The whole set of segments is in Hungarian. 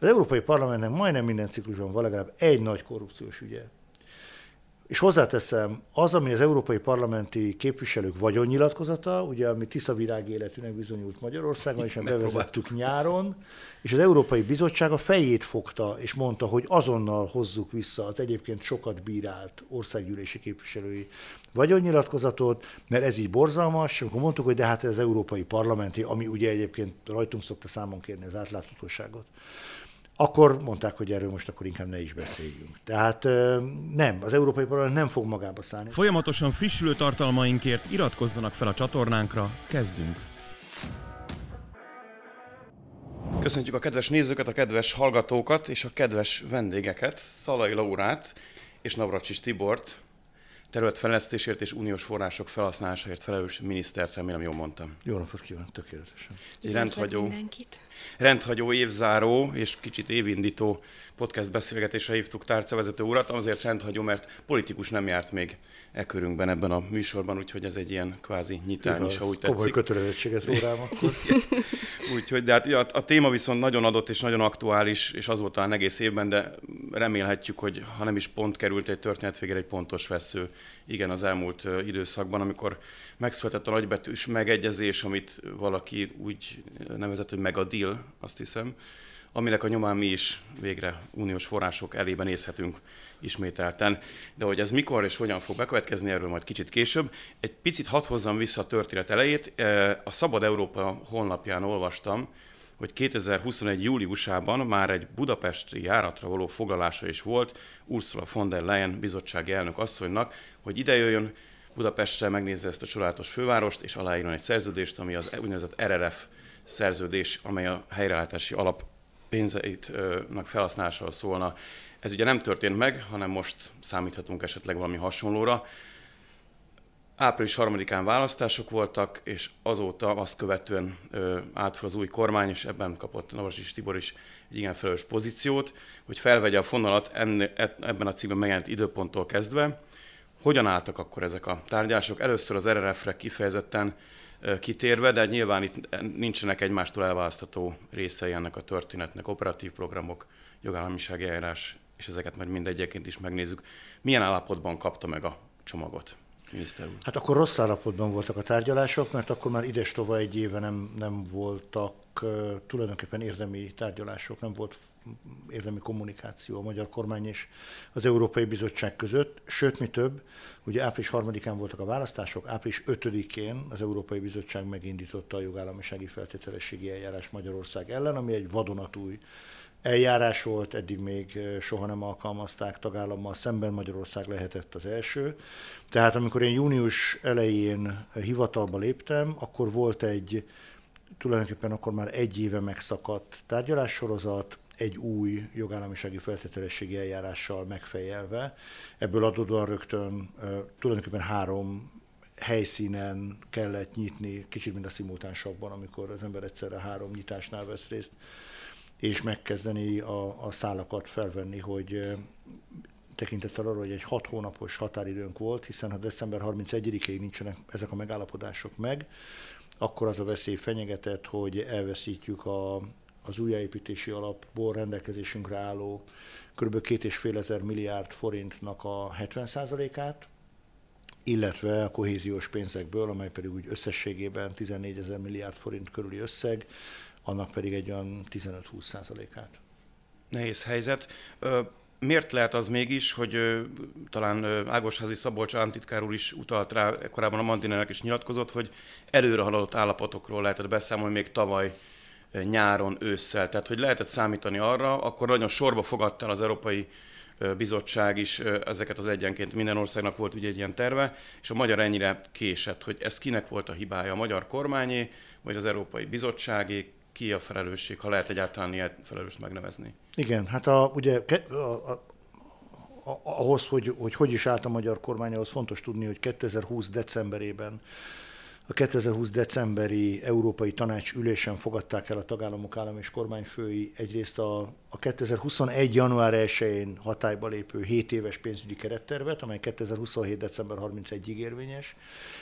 Az Európai Parlamentnek majdnem minden ciklusban van legalább egy nagy korrupciós ügye. És hozzáteszem, az, ami az európai parlamenti képviselők vagyonnyilatkozata, ugye, ami Tisza virág életűnek bizonyult Magyarországon, és bevezettük nyáron, és az Európai Bizottság a fejét fogta, és mondta, hogy azonnal hozzuk vissza az egyébként sokat bírált országgyűlési képviselői vagyonnyilatkozatot, mert ez így borzalmas, amikor mondtuk, hogy de hát ez az európai parlamenti, ami ugye egyébként rajtunk szokta számon kérni az átláthatóságot akkor mondták, hogy erről most akkor inkább ne is beszéljünk. Tehát nem, az Európai Parlament nem fog magába szállni. Folyamatosan frissülő tartalmainkért iratkozzanak fel a csatornánkra, kezdünk! Köszöntjük a kedves nézőket, a kedves hallgatókat és a kedves vendégeket, Szalai Laurát és Navracsis Tibort, területfejlesztésért és uniós források felhasználásáért felelős minisztert, remélem jól mondtam. Jó napot kívánok, tökéletesen. Egy rendhagyó, rendhagyó évzáró és kicsit évindító podcast beszélgetésre hívtuk tárcavezető urat, azért rendhagyó, mert politikus nem járt még e körünkben ebben a műsorban, úgyhogy ez egy ilyen kvázi nyitány is, ha úgy tetszik. Komoly kötelezettséget rórám akkor. úgyhogy, de hát ja, a téma viszont nagyon adott és nagyon aktuális, és az volt talán egész évben, de remélhetjük, hogy ha nem is pont került egy történet végére, egy pontos vesző, igen, az elmúlt időszakban, amikor megszületett a nagybetűs megegyezés, amit valaki úgy nevezett, hogy meg a deal, azt hiszem, aminek a nyomán mi is végre uniós források elébe nézhetünk ismételten. De hogy ez mikor és hogyan fog bekövetkezni, erről majd kicsit később. Egy picit hadd hozzam vissza a történet elejét. A Szabad Európa honlapján olvastam, hogy 2021. júliusában már egy budapesti járatra való foglalása is volt Ursula von der Leyen bizottsági elnök asszonynak, hogy idejöjjön Budapestre, megnézze ezt a csodálatos fővárost, és aláírjon egy szerződést, ami az úgynevezett RRF szerződés, amely a helyreállítási alap pénzeitnek felhasználásáról szólna. Ez ugye nem történt meg, hanem most számíthatunk esetleg valami hasonlóra. Április 3-án választások voltak, és azóta azt követően ö, az új kormány, és ebben kapott Navracsis Tibor is egy igen felelős pozíciót, hogy felvegye a fonalat enne, ebben a cikkben megjelent időponttól kezdve. Hogyan álltak akkor ezek a tárgyalások? Először az RRF-re kifejezetten kitérve, de nyilván itt nincsenek egymástól elválasztható részei ennek a történetnek, operatív programok, jogállamisági eljárás, és ezeket majd mindegyeként is megnézzük. Milyen állapotban kapta meg a csomagot? Hát akkor rossz állapotban voltak a tárgyalások, mert akkor már ides tova egy éve nem, nem voltak tulajdonképpen érdemi tárgyalások, nem volt érdemi kommunikáció a magyar kormány és az Európai Bizottság között. Sőt, mi több, ugye április 3-án voltak a választások, április 5-én az Európai Bizottság megindította a jogállamisági feltételességi eljárás Magyarország ellen, ami egy vadonatúj eljárás volt, eddig még soha nem alkalmazták tagállammal szemben, Magyarország lehetett az első. Tehát amikor én június elején hivatalba léptem, akkor volt egy, tulajdonképpen akkor már egy éve megszakadt tárgyalássorozat, egy új jogállamisági feltételességi eljárással megfejelve. Ebből adódóan rögtön tulajdonképpen három helyszínen kellett nyitni, kicsit mint a szimultánsabban, amikor az ember egyszerre három nyitásnál vesz részt és megkezdeni a, a szálakat felvenni, hogy tekintettel arra, hogy egy hat hónapos határidőnk volt, hiszen ha december 31-ig nincsenek ezek a megállapodások meg, akkor az a veszély fenyegetett, hogy elveszítjük a, az újjáépítési alapból rendelkezésünkre álló kb. 2,5 ezer milliárd forintnak a 70%-át, illetve a kohéziós pénzekből, amely pedig úgy összességében 14 ezer milliárd forint körüli összeg, annak pedig egy olyan 15-20 százalékát. Nehéz helyzet. Miért lehet az mégis, hogy talán Ágosházi Szabolcs államtitkár úr is utalt rá, korábban a Mandinának is nyilatkozott, hogy előre haladott állapotokról lehetett beszámolni még tavaly nyáron, ősszel. Tehát, hogy lehetett számítani arra, akkor nagyon sorba fogadta az Európai Bizottság is ezeket az egyenként, minden országnak volt ugye egy ilyen terve, és a magyar ennyire késett, hogy ez kinek volt a hibája, a magyar kormányé, vagy az Európai Bizottságé, ki a felelősség, ha lehet egyáltalán ilyen felelőst megnevezni? Igen, hát a, ugye a, a, ahhoz, hogy, hogy hogy is állt a magyar kormány, ahhoz fontos tudni, hogy 2020 decemberében a 2020 decemberi Európai Tanács ülésen fogadták el a tagállamok állam és kormányfői egyrészt a, a 2021. január 1-én hatályba lépő 7 éves pénzügyi kerettervet, amely 2027. december 31-ig érvényes,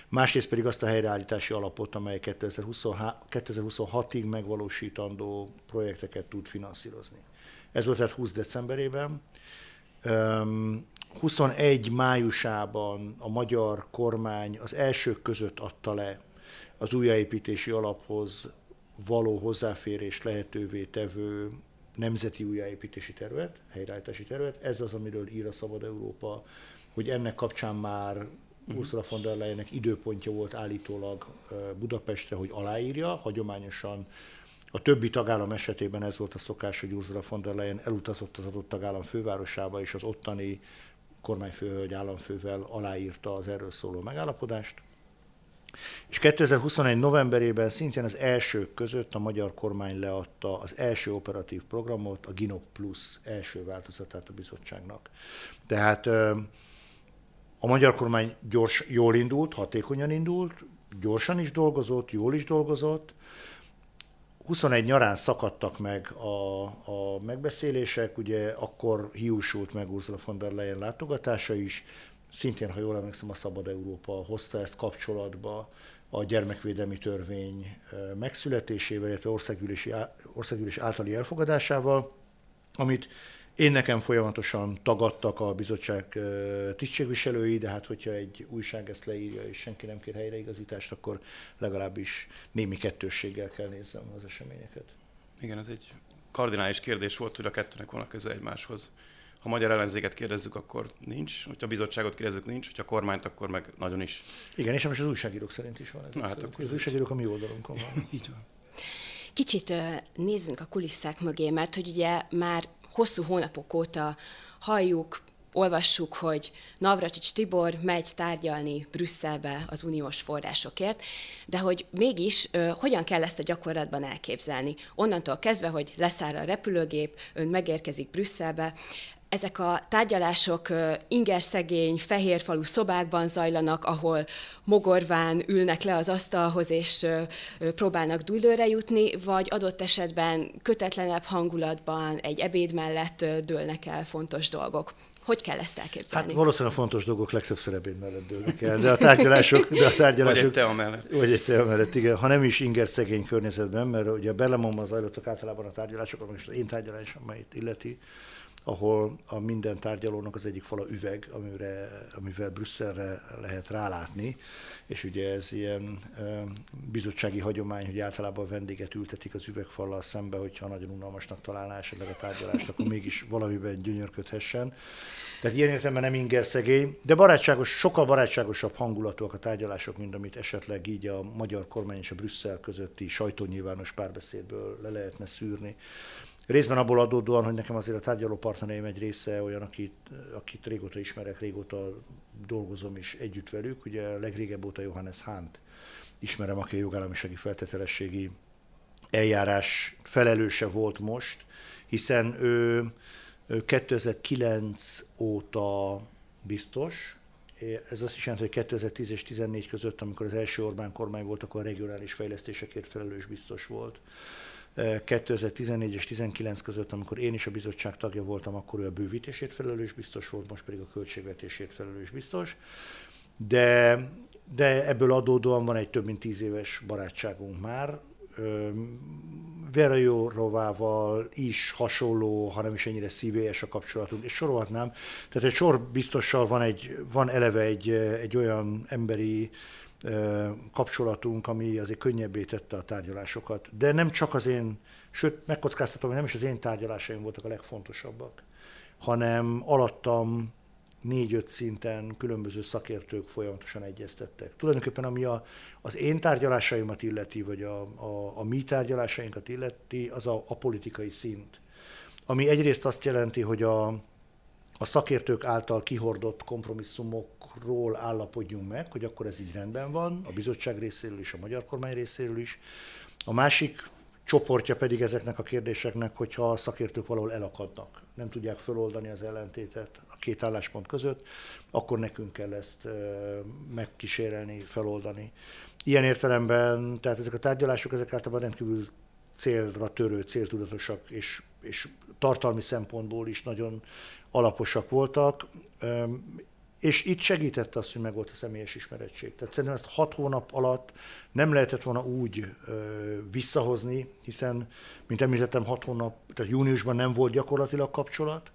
másrészt pedig azt a helyreállítási alapot, amely 2026-ig megvalósítandó projekteket tud finanszírozni. Ez volt tehát 20 decemberében. 21 májusában a magyar kormány az elsők között adta le az újjáépítési alaphoz való hozzáférés lehetővé tevő nemzeti újjáépítési tervet, helyreállítási tervet. Ez az, amiről ír a Szabad Európa, hogy ennek kapcsán már. Ursula von der Leyennek időpontja volt állítólag Budapestre, hogy aláírja. Hagyományosan a többi tagállam esetében ez volt a szokás, hogy Ursula von der Leyen elutazott az adott tagállam fővárosába, és az ottani kormányfőhölgy államfővel aláírta az erről szóló megállapodást. És 2021. novemberében szintén az elsők között a magyar kormány leadta az első operatív programot, a GINOP Plus első változatát a bizottságnak. Tehát a magyar kormány gyors, jól indult, hatékonyan indult, gyorsan is dolgozott, jól is dolgozott, 21 nyarán szakadtak meg a, a megbeszélések, ugye akkor hiúsult meg Ursula von der Leyen látogatása is, szintén, ha jól emlékszem, a Szabad Európa hozta ezt kapcsolatba a gyermekvédelmi törvény megszületésével, illetve országgyűlési, országgyűlési általi elfogadásával, amit én nekem folyamatosan tagadtak a bizottság tisztségviselői, de hát hogyha egy újság ezt leírja, és senki nem kér helyreigazítást, akkor legalábbis némi kettősséggel kell nézzem az eseményeket. Igen, ez egy kardinális kérdés volt, hogy a kettőnek van a köze egymáshoz. Ha magyar ellenzéket kérdezzük, akkor nincs, hogyha a bizottságot kérdezzük, nincs, hogyha a kormányt, akkor meg nagyon is. Igen, és most az újságírók szerint is van. Ez Na, hát akkor az újságírók a mi oldalunkon van. Így van. Kicsit nézzünk a kulisszák mögé, mert hogy ugye már hosszú hónapok óta halljuk, olvassuk, hogy Navracsics Tibor megy tárgyalni Brüsszelbe az uniós forrásokért, de hogy mégis ö, hogyan kell ezt a gyakorlatban elképzelni. Onnantól kezdve, hogy leszáll a repülőgép, ön megérkezik Brüsszelbe, ezek a tárgyalások ingerszegény, fehérfalú szobákban zajlanak, ahol mogorván ülnek le az asztalhoz, és próbálnak dúlőre jutni, vagy adott esetben kötetlenebb hangulatban egy ebéd mellett dőlnek el fontos dolgok. Hogy kell ezt elképzelni? Hát valószínűleg a fontos dolgok legtöbbször ebéd mellett dőlnek el, de a tárgyalások... De a tárgyalások vagy egy tea mellett. Vagy egy tea mellett, igen. Ha nem is inger szegény környezetben, mert ugye a Berlemonban zajlottak általában a tárgyalások, most az én tárgyalásom, amelyet illeti, ahol a minden tárgyalónak az egyik fala üveg, amire, amivel Brüsszelre lehet rálátni, és ugye ez ilyen bizottsági hagyomány, hogy általában a vendéget ültetik az üvegfallal szembe, hogyha nagyon unalmasnak találná esetleg a tárgyalást, akkor mégis valamiben gyönyörködhessen. Tehát ilyen értelemben nem inger szegény, de barátságos, sokkal barátságosabb hangulatúak a tárgyalások, mint amit esetleg így a magyar kormány és a Brüsszel közötti sajtónyilvános párbeszédből le lehetne szűrni. Részben abból adódóan, hogy nekem azért a tárgyaló partnereim egy része olyan, akit, akit régóta ismerek, régóta dolgozom is együtt velük. Ugye legrégebb óta Johannes Hunt ismerem, aki a jogállamisági feltételességi eljárás felelőse volt most, hiszen ő, ő 2009 óta biztos, ez azt is jelenti, hogy 2010 és 2014 között, amikor az első Orbán kormány volt, akkor a regionális fejlesztésekért felelős biztos volt. 2014 és 19 között, amikor én is a bizottság tagja voltam, akkor ő a bővítését felelős biztos volt, most pedig a költségvetését felelős biztos. De, de ebből adódóan van egy több mint tíz éves barátságunk már. Vera Jórovával is hasonló, hanem is ennyire szívélyes a kapcsolatunk, és sorolhatnám. Tehát egy sor biztossal van, egy, van eleve egy, egy olyan emberi kapcsolatunk, ami azért könnyebbé tette a tárgyalásokat. De nem csak az én, sőt, megkockáztatom, hogy nem is az én tárgyalásaim voltak a legfontosabbak, hanem alattam négy-öt szinten különböző szakértők folyamatosan egyeztettek. Tulajdonképpen ami a, az én tárgyalásaimat illeti, vagy a, a, a mi tárgyalásainkat illeti, az a, a politikai szint. Ami egyrészt azt jelenti, hogy a, a szakértők által kihordott kompromisszumok ról állapodjunk meg, hogy akkor ez így rendben van, a bizottság részéről is, a magyar kormány részéről is. A másik csoportja pedig ezeknek a kérdéseknek, hogyha a szakértők valahol elakadnak, nem tudják feloldani az ellentétet a két álláspont között, akkor nekünk kell ezt megkísérelni, feloldani. Ilyen értelemben, tehát ezek a tárgyalások, ezek általában rendkívül célra törő, céltudatosak, és, és tartalmi szempontból is nagyon alaposak voltak. És itt segített az, hogy meg volt a személyes ismerettség. Tehát szerintem ezt hat hónap alatt nem lehetett volna úgy visszahozni, hiszen, mint említettem, hat hónap, tehát júniusban nem volt gyakorlatilag kapcsolat,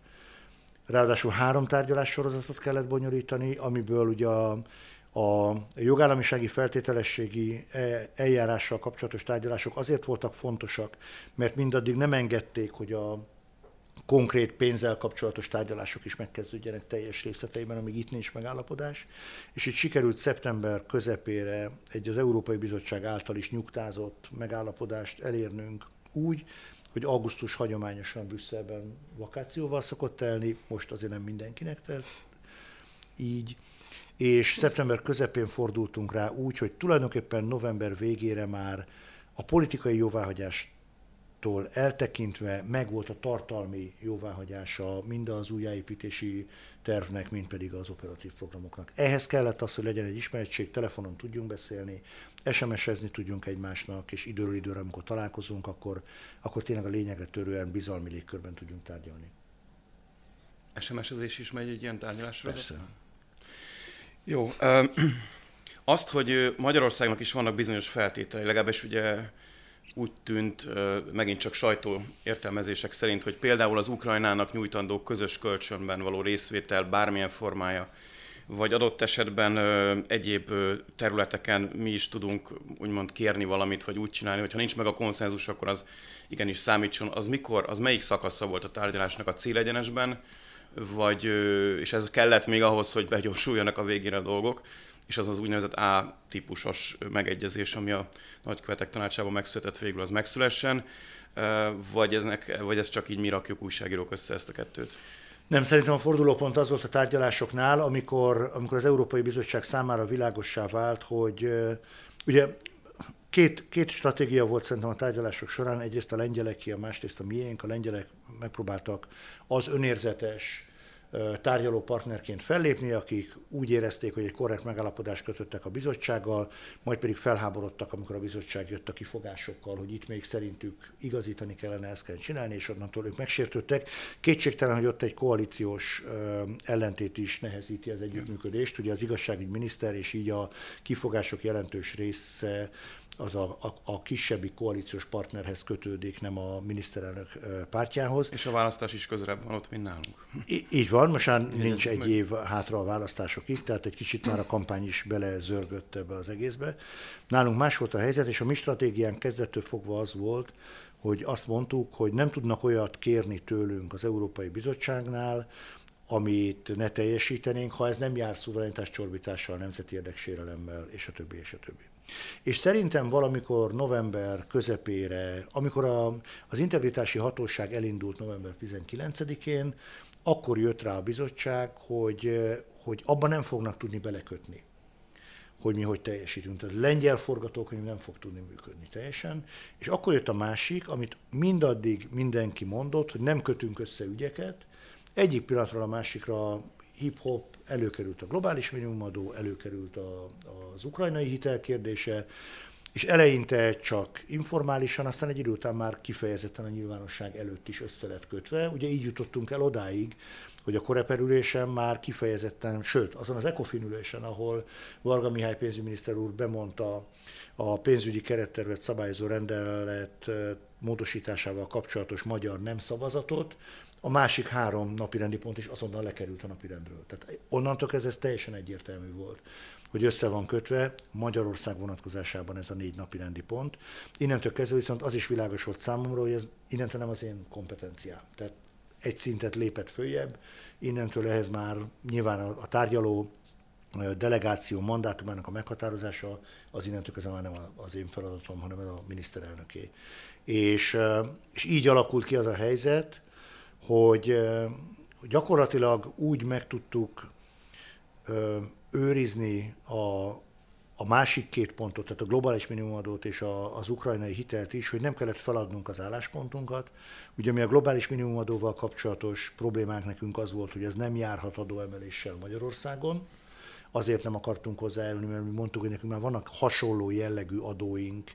ráadásul három tárgyalás sorozatot kellett bonyolítani, amiből ugye a, a jogállamisági feltételességi e, eljárással kapcsolatos tárgyalások azért voltak fontosak, mert mindaddig nem engedték, hogy a konkrét pénzzel kapcsolatos tárgyalások is megkezdődjenek teljes részleteiben, amíg itt nincs megállapodás. És itt sikerült szeptember közepére egy az Európai Bizottság által is nyugtázott megállapodást elérnünk úgy, hogy augusztus hagyományosan Brüsszelben vakációval szokott telni, most azért nem mindenkinek telt így, és szeptember közepén fordultunk rá úgy, hogy tulajdonképpen november végére már a politikai jóváhagyást tól eltekintve megvolt a tartalmi jóváhagyása mind az újjáépítési tervnek, mind pedig az operatív programoknak. Ehhez kellett az, hogy legyen egy ismeretség, telefonon tudjunk beszélni, SMS-ezni tudjunk egymásnak, és időről időre, amikor találkozunk, akkor, akkor tényleg a lényegre törően bizalmi légkörben tudjunk tárgyalni. SMS-ezés is megy egy ilyen tárgyalásra? Persze. Jó. Azt, hogy Magyarországnak is vannak bizonyos feltételei, legalábbis ugye úgy tűnt, megint csak sajtó értelmezések szerint, hogy például az Ukrajnának nyújtandó közös kölcsönben való részvétel bármilyen formája, vagy adott esetben egyéb területeken mi is tudunk úgymond kérni valamit, vagy úgy csinálni, hogyha nincs meg a konszenzus, akkor az igenis számítson. Az mikor, az melyik szakasza volt a tárgyalásnak a célegyenesben, vagy, és ez kellett még ahhoz, hogy begyorsuljanak a végére a dolgok, és az az úgynevezett A-típusos megegyezés, ami a nagykövetek tanácsában megszületett végül, az megszülessen, vagy, eznek, vagy ez csak így mi rakjuk újságírók össze ezt a kettőt? Nem, szerintem a fordulópont az volt a tárgyalásoknál, amikor, amikor az Európai Bizottság számára világossá vált, hogy ugye két, két stratégia volt szerintem a tárgyalások során, egyrészt a lengyeleké, a másrészt a miénk. A lengyelek megpróbáltak az önérzetes, tárgyaló partnerként fellépni, akik úgy érezték, hogy egy korrekt megállapodást kötöttek a bizottsággal, majd pedig felháborodtak, amikor a bizottság jött a kifogásokkal, hogy itt még szerintük igazítani kellene, ezt kell csinálni, és onnantól ők megsértődtek. Kétségtelen, hogy ott egy koalíciós ellentét is nehezíti az együttműködést. Ugye az igazságügyi miniszter és így a kifogások jelentős része az a, a, a kisebbi koalíciós partnerhez kötődik, nem a miniszterelnök pártjához. És a választás is közelebb van ott, mint nálunk. I- így van, most már nincs egy év hátra a választásokig, tehát egy kicsit már a kampány is belezörgött ebbe az egészbe. Nálunk más volt a helyzet, és a mi stratégiánk kezdettől fogva az volt, hogy azt mondtuk, hogy nem tudnak olyat kérni tőlünk az Európai Bizottságnál, amit ne teljesítenénk, ha ez nem jár szuverenitás csorbítással, nemzeti érdeksérelemmel, és a többi, és a többi. És szerintem valamikor november közepére, amikor a, az integritási hatóság elindult november 19-én, akkor jött rá a bizottság, hogy, hogy abban nem fognak tudni belekötni hogy mi hogy teljesítünk. Tehát lengyel forgatókönyv nem fog tudni működni teljesen. És akkor jött a másik, amit mindaddig mindenki mondott, hogy nem kötünk össze ügyeket. Egyik pillanatról a másikra hip-hop, előkerült a globális minimumadó, előkerült a, az ukrajnai hitel kérdése, és eleinte csak informálisan, aztán egy idő után már kifejezetten a nyilvánosság előtt is össze lett kötve. Ugye így jutottunk el odáig, hogy a koreperülésen már kifejezetten, sőt, azon az ECOFIN ülésen, ahol Varga Mihály pénzügyminiszter úr bemondta a pénzügyi kerettervet szabályozó rendelet módosításával kapcsolatos magyar nem szavazatot, a másik három napirendi pont is azonnal lekerült a napirendről. Tehát onnantól kezdve ez teljesen egyértelmű volt, hogy össze van kötve Magyarország vonatkozásában ez a négy napirendi pont. Innentől kezdve viszont az is világos volt számomra, hogy ez innentől nem az én kompetenciám. Tehát egy szintet lépett följebb, innentől ehhez már nyilván a, tárgyaló delegáció mandátumának a meghatározása az innentől kezdve már nem az én feladatom, hanem a miniszterelnöké. És, és így alakult ki az a helyzet, hogy gyakorlatilag úgy meg tudtuk őrizni a a másik két pontot, tehát a globális minimumadót és a, az ukrajnai hitelt is, hogy nem kellett feladnunk az álláspontunkat. Ugye mi a globális minimumadóval kapcsolatos problémánk nekünk az volt, hogy ez nem járhat adóemeléssel Magyarországon, azért nem akartunk hozzájárulni, mert mi mondtuk, hogy nekünk már vannak hasonló jellegű adóink,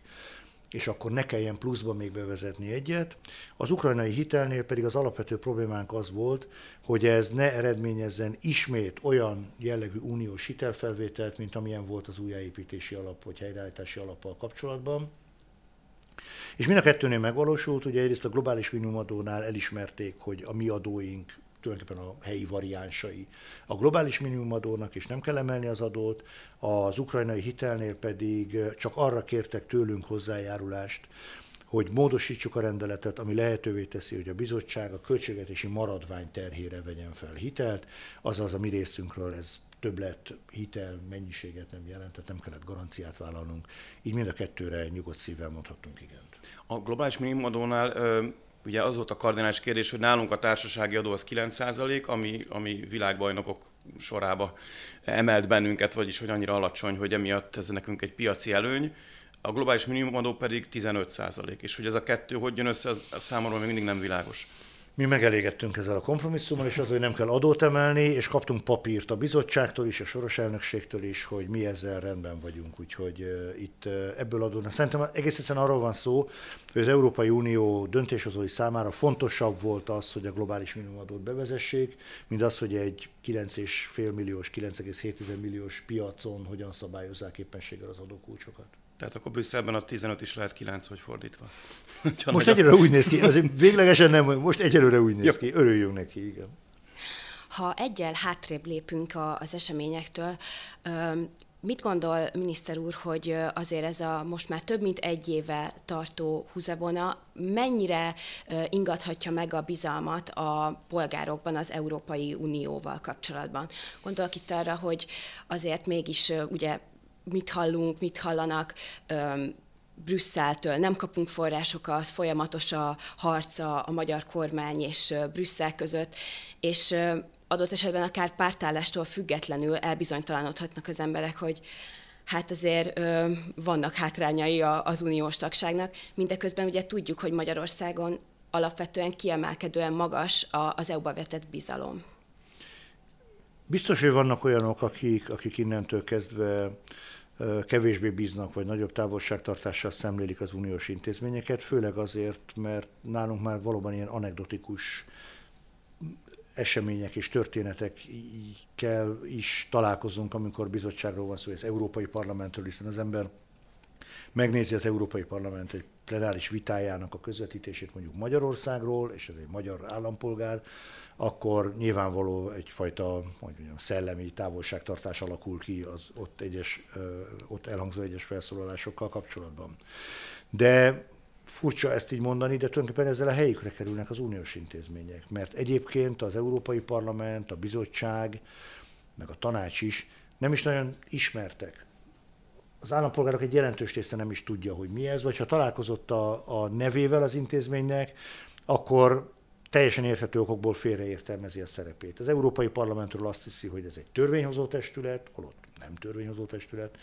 és akkor ne kelljen pluszba még bevezetni egyet. Az ukrajnai hitelnél pedig az alapvető problémánk az volt, hogy ez ne eredményezzen ismét olyan jellegű uniós hitelfelvételt, mint amilyen volt az újjáépítési alap vagy helyreállítási alappal kapcsolatban. És mind a kettőnél megvalósult, ugye egyrészt a globális minimumadónál elismerték, hogy a mi adóink tulajdonképpen a helyi variánsai a globális minimumadónak, és nem kell emelni az adót, az ukrajnai hitelnél pedig csak arra kértek tőlünk hozzájárulást, hogy módosítsuk a rendeletet, ami lehetővé teszi, hogy a bizottság a költségvetési maradvány terhére vegyen fel hitelt, azaz a mi részünkről ez többlet hitel mennyiséget nem jelent, tehát nem kellett garanciát vállalnunk. Így mind a kettőre nyugodt szívvel mondhatunk igent. A globális minimumadónál ugye az volt a kardinális kérdés, hogy nálunk a társasági adó az 9%, ami, ami világbajnokok sorába emelt bennünket, vagyis hogy annyira alacsony, hogy emiatt ez nekünk egy piaci előny. A globális minimumadó pedig 15%, és hogy ez a kettő hogy jön össze, az számomra még mindig nem világos. Mi megelégettünk ezzel a kompromisszummal, és az, hogy nem kell adót emelni, és kaptunk papírt a bizottságtól is, a soros elnökségtől is, hogy mi ezzel rendben vagyunk. Úgyhogy uh, itt uh, ebből adódnak. Szerintem egész egyszerűen arról van szó, hogy az Európai Unió döntéshozói számára fontosabb volt az, hogy a globális minimumadót bevezessék, mint az, hogy egy 9,5 milliós, 9,7 milliós piacon hogyan szabályozzák éppenséggel az adókulcsokat. Tehát akkor Brüsszelben a 15 is lehet 9, vagy fordítva. most egyelőre úgy néz ki, azért véglegesen nem, most egyelőre úgy néz ki, örüljünk neki, igen. Ha egyel hátrébb lépünk az eseményektől, Mit gondol, miniszter úr, hogy azért ez a most már több mint egy éve tartó húzavona mennyire ingathatja meg a bizalmat a polgárokban az Európai Unióval kapcsolatban? Gondolok itt arra, hogy azért mégis ugye mit hallunk, mit hallanak, Brüsszeltől nem kapunk forrásokat, folyamatos a harca a magyar kormány és Brüsszel között, és adott esetben akár pártállástól függetlenül elbizonytalanodhatnak az emberek, hogy hát azért ö, vannak hátrányai a, az uniós tagságnak. Mindeközben ugye tudjuk, hogy Magyarországon alapvetően kiemelkedően magas a, az EU-ba vetett bizalom. Biztos, hogy vannak olyanok, akik, akik innentől kezdve kevésbé bíznak, vagy nagyobb távolságtartással szemlélik az uniós intézményeket, főleg azért, mert nálunk már valóban ilyen anekdotikus események és történetekkel is találkozunk, amikor bizottságról van szó, az Európai Parlamentről, hiszen az ember megnézi az Európai Parlament egy plenáris vitájának a közvetítését mondjuk Magyarországról, és ez egy magyar állampolgár, akkor nyilvánvaló egyfajta mondjam, szellemi távolságtartás alakul ki az ott, egyes, ott elhangzó egyes felszólalásokkal kapcsolatban. De furcsa ezt így mondani, de tulajdonképpen ezzel a helyükre kerülnek az uniós intézmények, mert egyébként az Európai Parlament, a bizottság, meg a tanács is nem is nagyon ismertek. Az állampolgárok egy jelentős része nem is tudja, hogy mi ez, vagy ha találkozott a, a nevével az intézménynek, akkor teljesen érthető okokból félreértelmezi a szerepét. Az Európai Parlamentről azt hiszi, hogy ez egy törvényhozó testület, holott nem törvényhozó testület.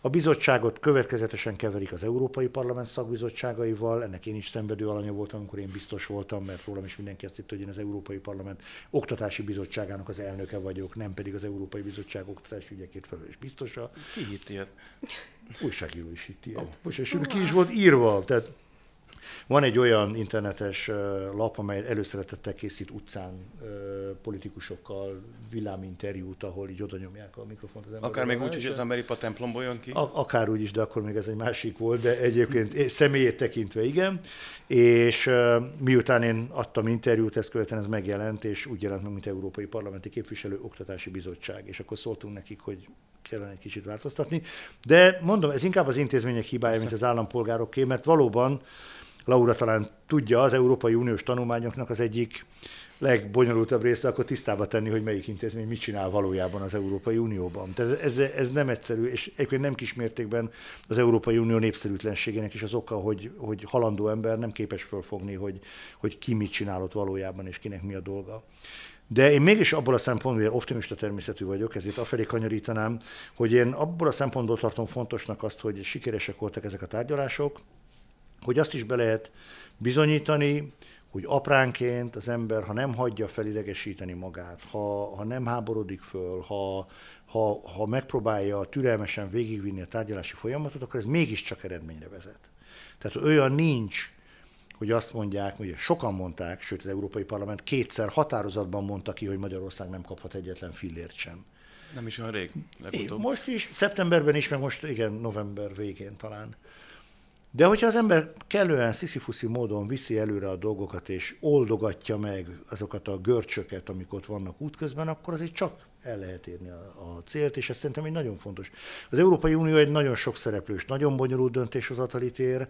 A bizottságot következetesen keverik az Európai Parlament szakbizottságaival, ennek én is szenvedő alanya voltam, amikor én biztos voltam, mert rólam is mindenki azt hitt, hogy én az Európai Parlament oktatási bizottságának az elnöke vagyok, nem pedig az Európai Bizottság oktatási ügyekért felelős biztosa. Ki hitt ilyet? Újságíró is hitt ilyet. Oh. Most, ki is volt írva, tehát van egy olyan internetes lap, amely előszeretettel készít utcán politikusokkal villáminterjút, ahol így oda nyomják a mikrofont az ember. Akár még úgy, hogy az Ameripa templomból jön ki? Akár úgy is, de akkor még ez egy másik volt, de egyébként személyét tekintve igen. És miután én adtam interjút, ezt követően ez megjelent, és úgy jelent meg, mint Európai Parlamenti Képviselő Oktatási Bizottság. És akkor szóltunk nekik, hogy kellene egy kicsit változtatni. De mondom, ez inkább az intézmények hibája, mint az állampolgároké, mert valóban Laura talán tudja, az Európai Uniós tanulmányoknak az egyik legbonyolultabb része, akkor tisztába tenni, hogy melyik intézmény mit csinál valójában az Európai Unióban. Tehát ez, ez nem egyszerű, és egyébként nem kismértékben az Európai Unió népszerűtlenségének is az oka, hogy, hogy halandó ember nem képes fölfogni, hogy, hogy ki mit csinálott valójában, és kinek mi a dolga. De én mégis abból a szempontból, hogy optimista természetű vagyok, ezért afelé kanyarítanám, hogy én abból a szempontból tartom fontosnak azt, hogy sikeresek voltak ezek a tárgyalások, hogy azt is be lehet bizonyítani, hogy apránként az ember, ha nem hagyja felidegesíteni magát, ha, ha nem háborodik föl, ha, ha, ha megpróbálja türelmesen végigvinni a tárgyalási folyamatot, akkor ez mégiscsak eredményre vezet. Tehát olyan nincs, hogy azt mondják, hogy sokan mondták, sőt az Európai Parlament kétszer határozatban mondta ki, hogy Magyarország nem kaphat egyetlen fillért sem. Nem is olyan rég, legutóbb. Most is, szeptemberben is, meg most igen, november végén talán. De hogyha az ember kellően sziszifuszi módon viszi előre a dolgokat, és oldogatja meg azokat a görcsöket, amik ott vannak útközben, akkor azért csak el lehet érni a, célt, és ez szerintem egy nagyon fontos. Az Európai Unió egy nagyon sok szereplős, nagyon bonyolult döntéshozatali tér,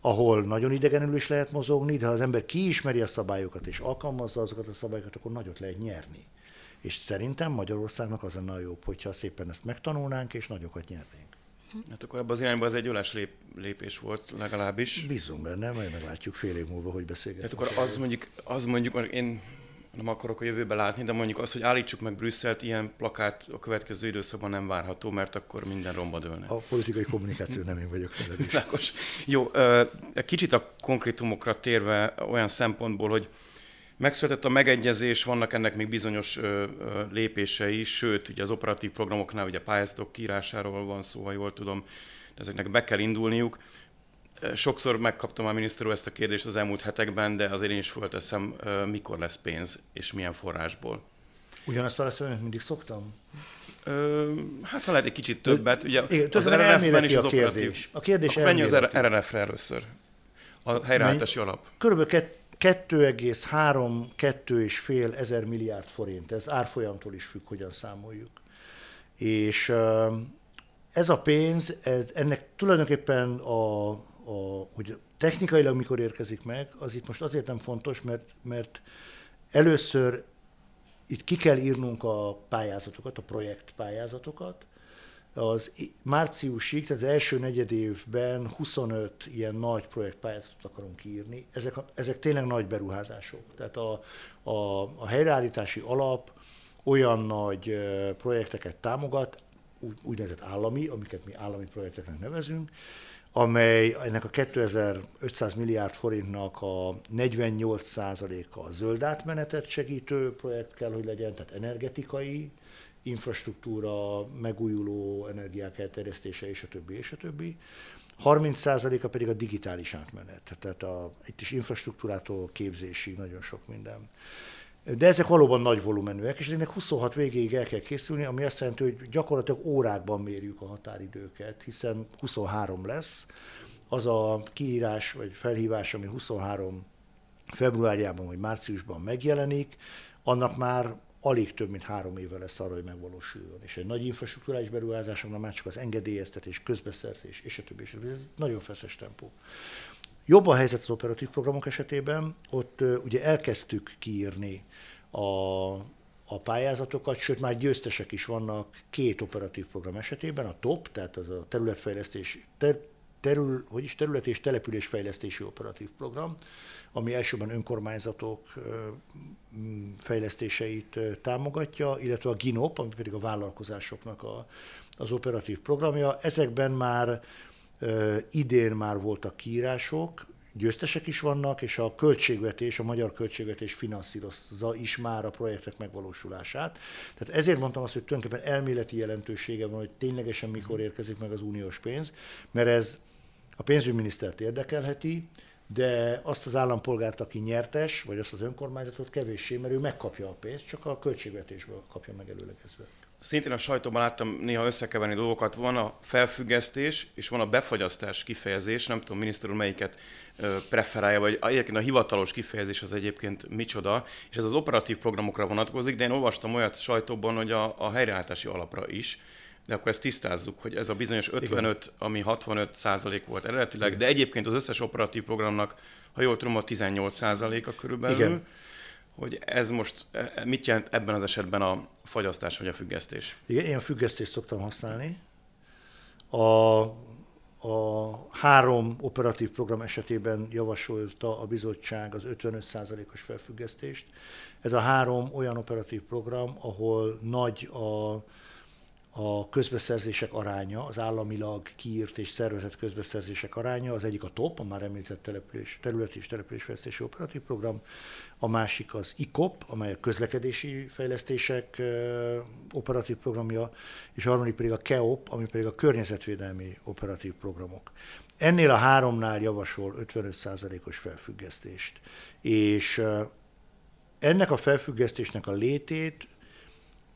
ahol nagyon idegenül is lehet mozogni, de ha az ember kiismeri a szabályokat és alkalmazza azokat a szabályokat, akkor nagyot lehet nyerni. És szerintem Magyarországnak az lenne a jobb, hogyha szépen ezt megtanulnánk, és nagyokat nyernénk. Hát akkor ebben az irányban az egy ölás lép, lépés volt legalábbis. Bízunk benne, majd meglátjuk fél év múlva, hogy beszélgetünk. Hát akkor az mondjuk, az mondjuk, én nem akarok a jövőbe látni, de mondjuk az, hogy állítsuk meg Brüsszelt, ilyen plakát a következő időszakban nem várható, mert akkor minden romba dőlne. A politikai kommunikáció nem én vagyok felelős. Jó, kicsit a konkrétumokra térve olyan szempontból, hogy Megszületett a megegyezés, vannak ennek még bizonyos ö, ö, lépései, sőt, ugye az operatív programoknál ugye pályázatok kírásáról van szó, ha jól tudom, de ezeknek be kell indulniuk. Sokszor megkaptam a miniszter ezt a kérdést az elmúlt hetekben, de azért én is fölteszem, mikor lesz pénz, és milyen forrásból. Ugyanazt válaszolni, mint mindig szoktam? Ö, hát ha lehet egy kicsit többet. Ugye Igen, az RRF-ben is az a kérdés. Operatív. A kérdés Akkor az RRF-re először. A helyreállítási alap. Körülbelül 2,3-2,5 ezer milliárd forint, ez árfolyamtól is függ, hogyan számoljuk. És ez a pénz, ez, ennek tulajdonképpen a, a, hogy technikailag mikor érkezik meg, az itt most azért nem fontos, mert, mert először itt ki kell írnunk a pályázatokat, a projekt pályázatokat, az márciusig, tehát az első negyed évben 25 ilyen nagy projektpályázatot akarunk írni. Ezek, ezek tényleg nagy beruházások. Tehát a, a, a helyreállítási alap olyan nagy projekteket támogat, úgy, úgynevezett állami, amiket mi állami projekteknek nevezünk, amely ennek a 2500 milliárd forintnak a 48%-a a zöld átmenetet segítő projekt kell, hogy legyen, tehát energetikai, infrastruktúra, megújuló energiák elterjesztése, és a többi, és a többi. 30%-a pedig a digitális átmenet, tehát a, itt is infrastruktúrától képzésig nagyon sok minden. De ezek valóban nagy volumenűek, és ezeknek 26 végéig el kell készülni, ami azt jelenti, hogy gyakorlatilag órákban mérjük a határidőket, hiszen 23 lesz. Az a kiírás vagy felhívás, ami 23 februárjában vagy márciusban megjelenik, annak már alig több mint három éve lesz arra, hogy megvalósuljon. És egy nagy infrastruktúrális beruházásoknál már csak az engedélyeztetés, közbeszerzés, és a többi, és a többi. Ez nagyon feszes tempó. Jobb a helyzet az operatív programok esetében, ott uh, ugye elkezdtük kiírni a, a pályázatokat, sőt már győztesek is vannak két operatív program esetében, a TOP, tehát az a területfejlesztés, ter, terül, hogy is terület és településfejlesztési operatív program, ami elsőben önkormányzatok fejlesztéseit támogatja, illetve a GINOP, ami pedig a vállalkozásoknak a, az operatív programja. Ezekben már idén már voltak kiírások, győztesek is vannak, és a költségvetés, a magyar költségvetés finanszírozza is már a projektek megvalósulását. Tehát ezért mondtam azt, hogy tulajdonképpen elméleti jelentősége van, hogy ténylegesen mikor érkezik meg az uniós pénz, mert ez a pénzügyminisztert érdekelheti, de azt az állampolgárt, aki nyertes, vagy azt az önkormányzatot kevéssé, mert ő megkapja a pénzt, csak a költségvetésből kapja meg előlegezve. Szintén a sajtóban láttam néha összekeverni dolgokat. Van a felfüggesztés, és van a befagyasztás kifejezés. Nem tudom, miniszter úr melyiket preferálja, vagy egyébként a hivatalos kifejezés az egyébként micsoda, és ez az operatív programokra vonatkozik, de én olvastam olyat sajtóban, hogy a, a helyreállítási alapra is, de akkor ezt tisztázzuk, hogy ez a bizonyos 55, Igen. ami 65 százalék volt eredetileg, Igen. de egyébként az összes operatív programnak, ha jól tudom, a 18 százaléka körülbelül. Igen. Hogy ez most e, e, mit jelent ebben az esetben a fagyasztás vagy a függesztés? Igen, én a függesztést szoktam használni. A, a három operatív program esetében javasolta a bizottság az 55%-os felfüggesztést. Ez a három olyan operatív program, ahol nagy a a közbeszerzések aránya, az államilag kiírt és szervezett közbeszerzések aránya, az egyik a TOP, a már említett település, területi és településfejlesztési operatív program, a másik az ICOP, amely a közlekedési fejlesztések operatív programja, és a harmadik pedig a KEOP, ami pedig a környezetvédelmi operatív programok. Ennél a háromnál javasol 55%-os felfüggesztést. És ennek a felfüggesztésnek a létét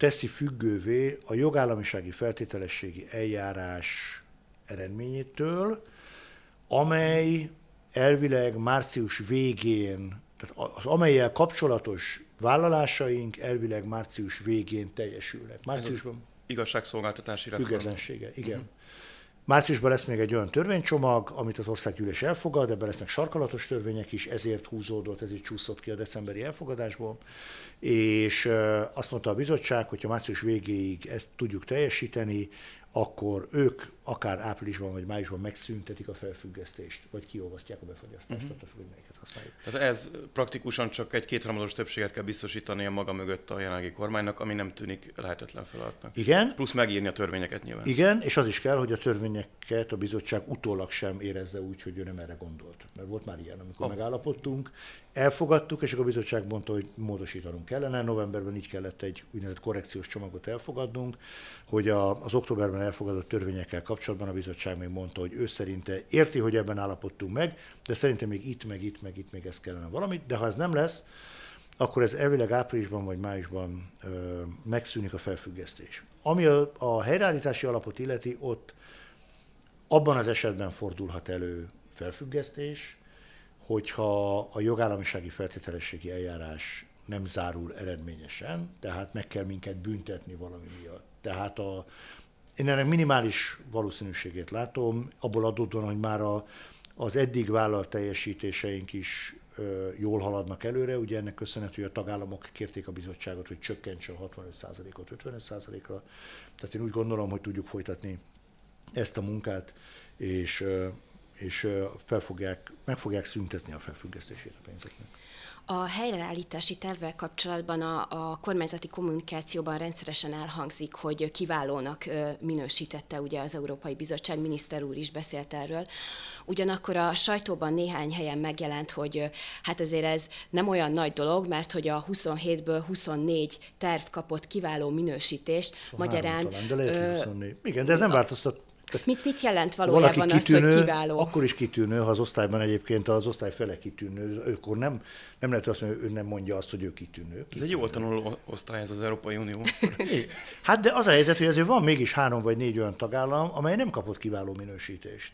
teszi függővé a jogállamisági feltételességi eljárás eredményétől, amely elvileg március végén, tehát az amelyel kapcsolatos vállalásaink elvileg március végén teljesülnek. Márciusban igazságszolgáltatási reform. Függetlensége, igen. Uh-huh. Márciusban lesz még egy olyan törvénycsomag, amit az országgyűlés elfogad, ebben lesznek sarkalatos törvények is, ezért húzódott, ezért csúszott ki a decemberi elfogadásból, és azt mondta a bizottság, hogy ha március végéig ezt tudjuk teljesíteni, akkor ők akár áprilisban vagy májusban megszüntetik a felfüggesztést, vagy kiolvasztják a befagyasztást, uh-huh. attól függ, melyiket használjuk. Tehát ez praktikusan csak egy kétharmados többséget kell biztosítani a maga mögött a jelenlegi kormánynak, ami nem tűnik lehetetlen feladatnak. Igen. Plusz megírni a törvényeket nyilván. Igen, és az is kell, hogy a törvényeket a bizottság utólag sem érezze úgy, hogy ő nem erre gondolt. Mert volt már ilyen, amikor oh. megállapodtunk, elfogadtuk, és akkor a bizottság mondta, hogy módosítanunk kellene. Novemberben így kellett egy úgynevezett korrekciós csomagot elfogadnunk, hogy a, az októberben elfogadott törvényekkel kapcsolatban a bizottság még mondta, hogy ő szerinte érti, hogy ebben állapodtunk meg, de szerintem még itt, meg itt, meg itt még ez kellene valamit, de ha ez nem lesz, akkor ez elvileg áprilisban vagy májusban ö, megszűnik a felfüggesztés. Ami a, a helyreállítási alapot illeti, ott abban az esetben fordulhat elő felfüggesztés, hogyha a jogállamisági feltételességi eljárás nem zárul eredményesen, tehát meg kell minket büntetni valami miatt. Tehát a, én ennek minimális valószínűségét látom, abból adódóan, hogy már a, az eddig vállalt teljesítéseink is ö, jól haladnak előre. Ugye ennek köszönhető, hogy a tagállamok kérték a bizottságot, hogy csökkentse a 65%-ot 55%-ra. Tehát én úgy gondolom, hogy tudjuk folytatni ezt a munkát, és, és fel fogják, meg fogják szüntetni a felfüggesztését a pénzeknek. A helyreállítási tervvel kapcsolatban a, a kormányzati kommunikációban rendszeresen elhangzik, hogy kiválónak minősítette ugye az Európai Bizottság, miniszter úr is beszélt erről. Ugyanakkor a sajtóban néhány helyen megjelent, hogy hát azért ez nem olyan nagy dolog, mert hogy a 27-ből 24 terv kapott kiváló minősítést. Szóval Magyarán... Talán, de lehet, 24. Igen, de ez nem változtat Mit, mit jelent valójában kitűnő, az, hogy kiváló? Akkor is kitűnő, ha az osztályban egyébként az osztály fele kitűnő, akkor nem, nem lehet azt mondani, hogy ő nem mondja azt, hogy ő kitűnő. kitűnő. Ez egy jól tanuló osztály, ez az Európai Unió. hát de az a helyzet, hogy azért van mégis három vagy négy olyan tagállam, amely nem kapott kiváló minősítést.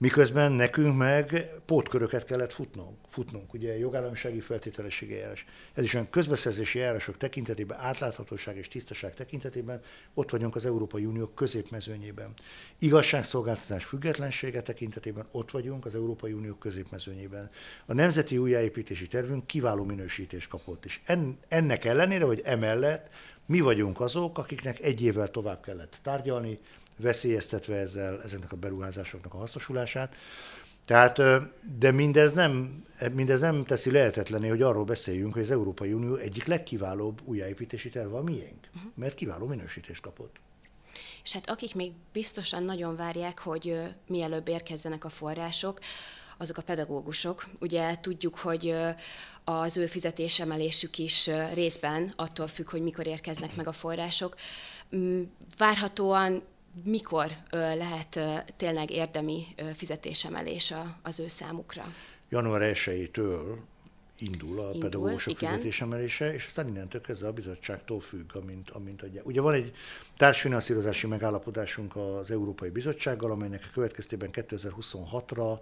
Miközben nekünk meg pótköröket kellett futnunk, futnunk ugye jogállamisági feltételességi eljárás. Ez is olyan közbeszerzési eljárások tekintetében, átláthatóság és tisztaság tekintetében ott vagyunk az Európai Unió középmezőnyében. Igazságszolgáltatás függetlensége tekintetében ott vagyunk az Európai Unió középmezőnyében. A Nemzeti Újjáépítési Tervünk kiváló minősítést kapott, és ennek ellenére, vagy emellett mi vagyunk azok, akiknek egy évvel tovább kellett tárgyalni, veszélyeztetve ezzel ezeknek a beruházásoknak a hasznosulását. Tehát, de mindez nem, mindez nem teszi lehetetlené, hogy arról beszéljünk, hogy az Európai Unió egyik legkiválóbb újjáépítési terve a miénk, uh-huh. mert kiváló minősítést kapott. És hát akik még biztosan nagyon várják, hogy mielőbb érkezzenek a források, azok a pedagógusok. Ugye tudjuk, hogy az ő fizetésemelésük is részben attól függ, hogy mikor érkeznek meg a források. Mm, várhatóan mikor lehet tényleg érdemi fizetésemelés az ő számukra? Január 1-től indul a indul, pedagógusok igen. fizetésemelése, és aztán innentől kezdve a bizottságtól függ, amint, amint adja. Ugye van egy társfinanszírozási megállapodásunk az Európai Bizottsággal, amelynek a következtében 2026-ra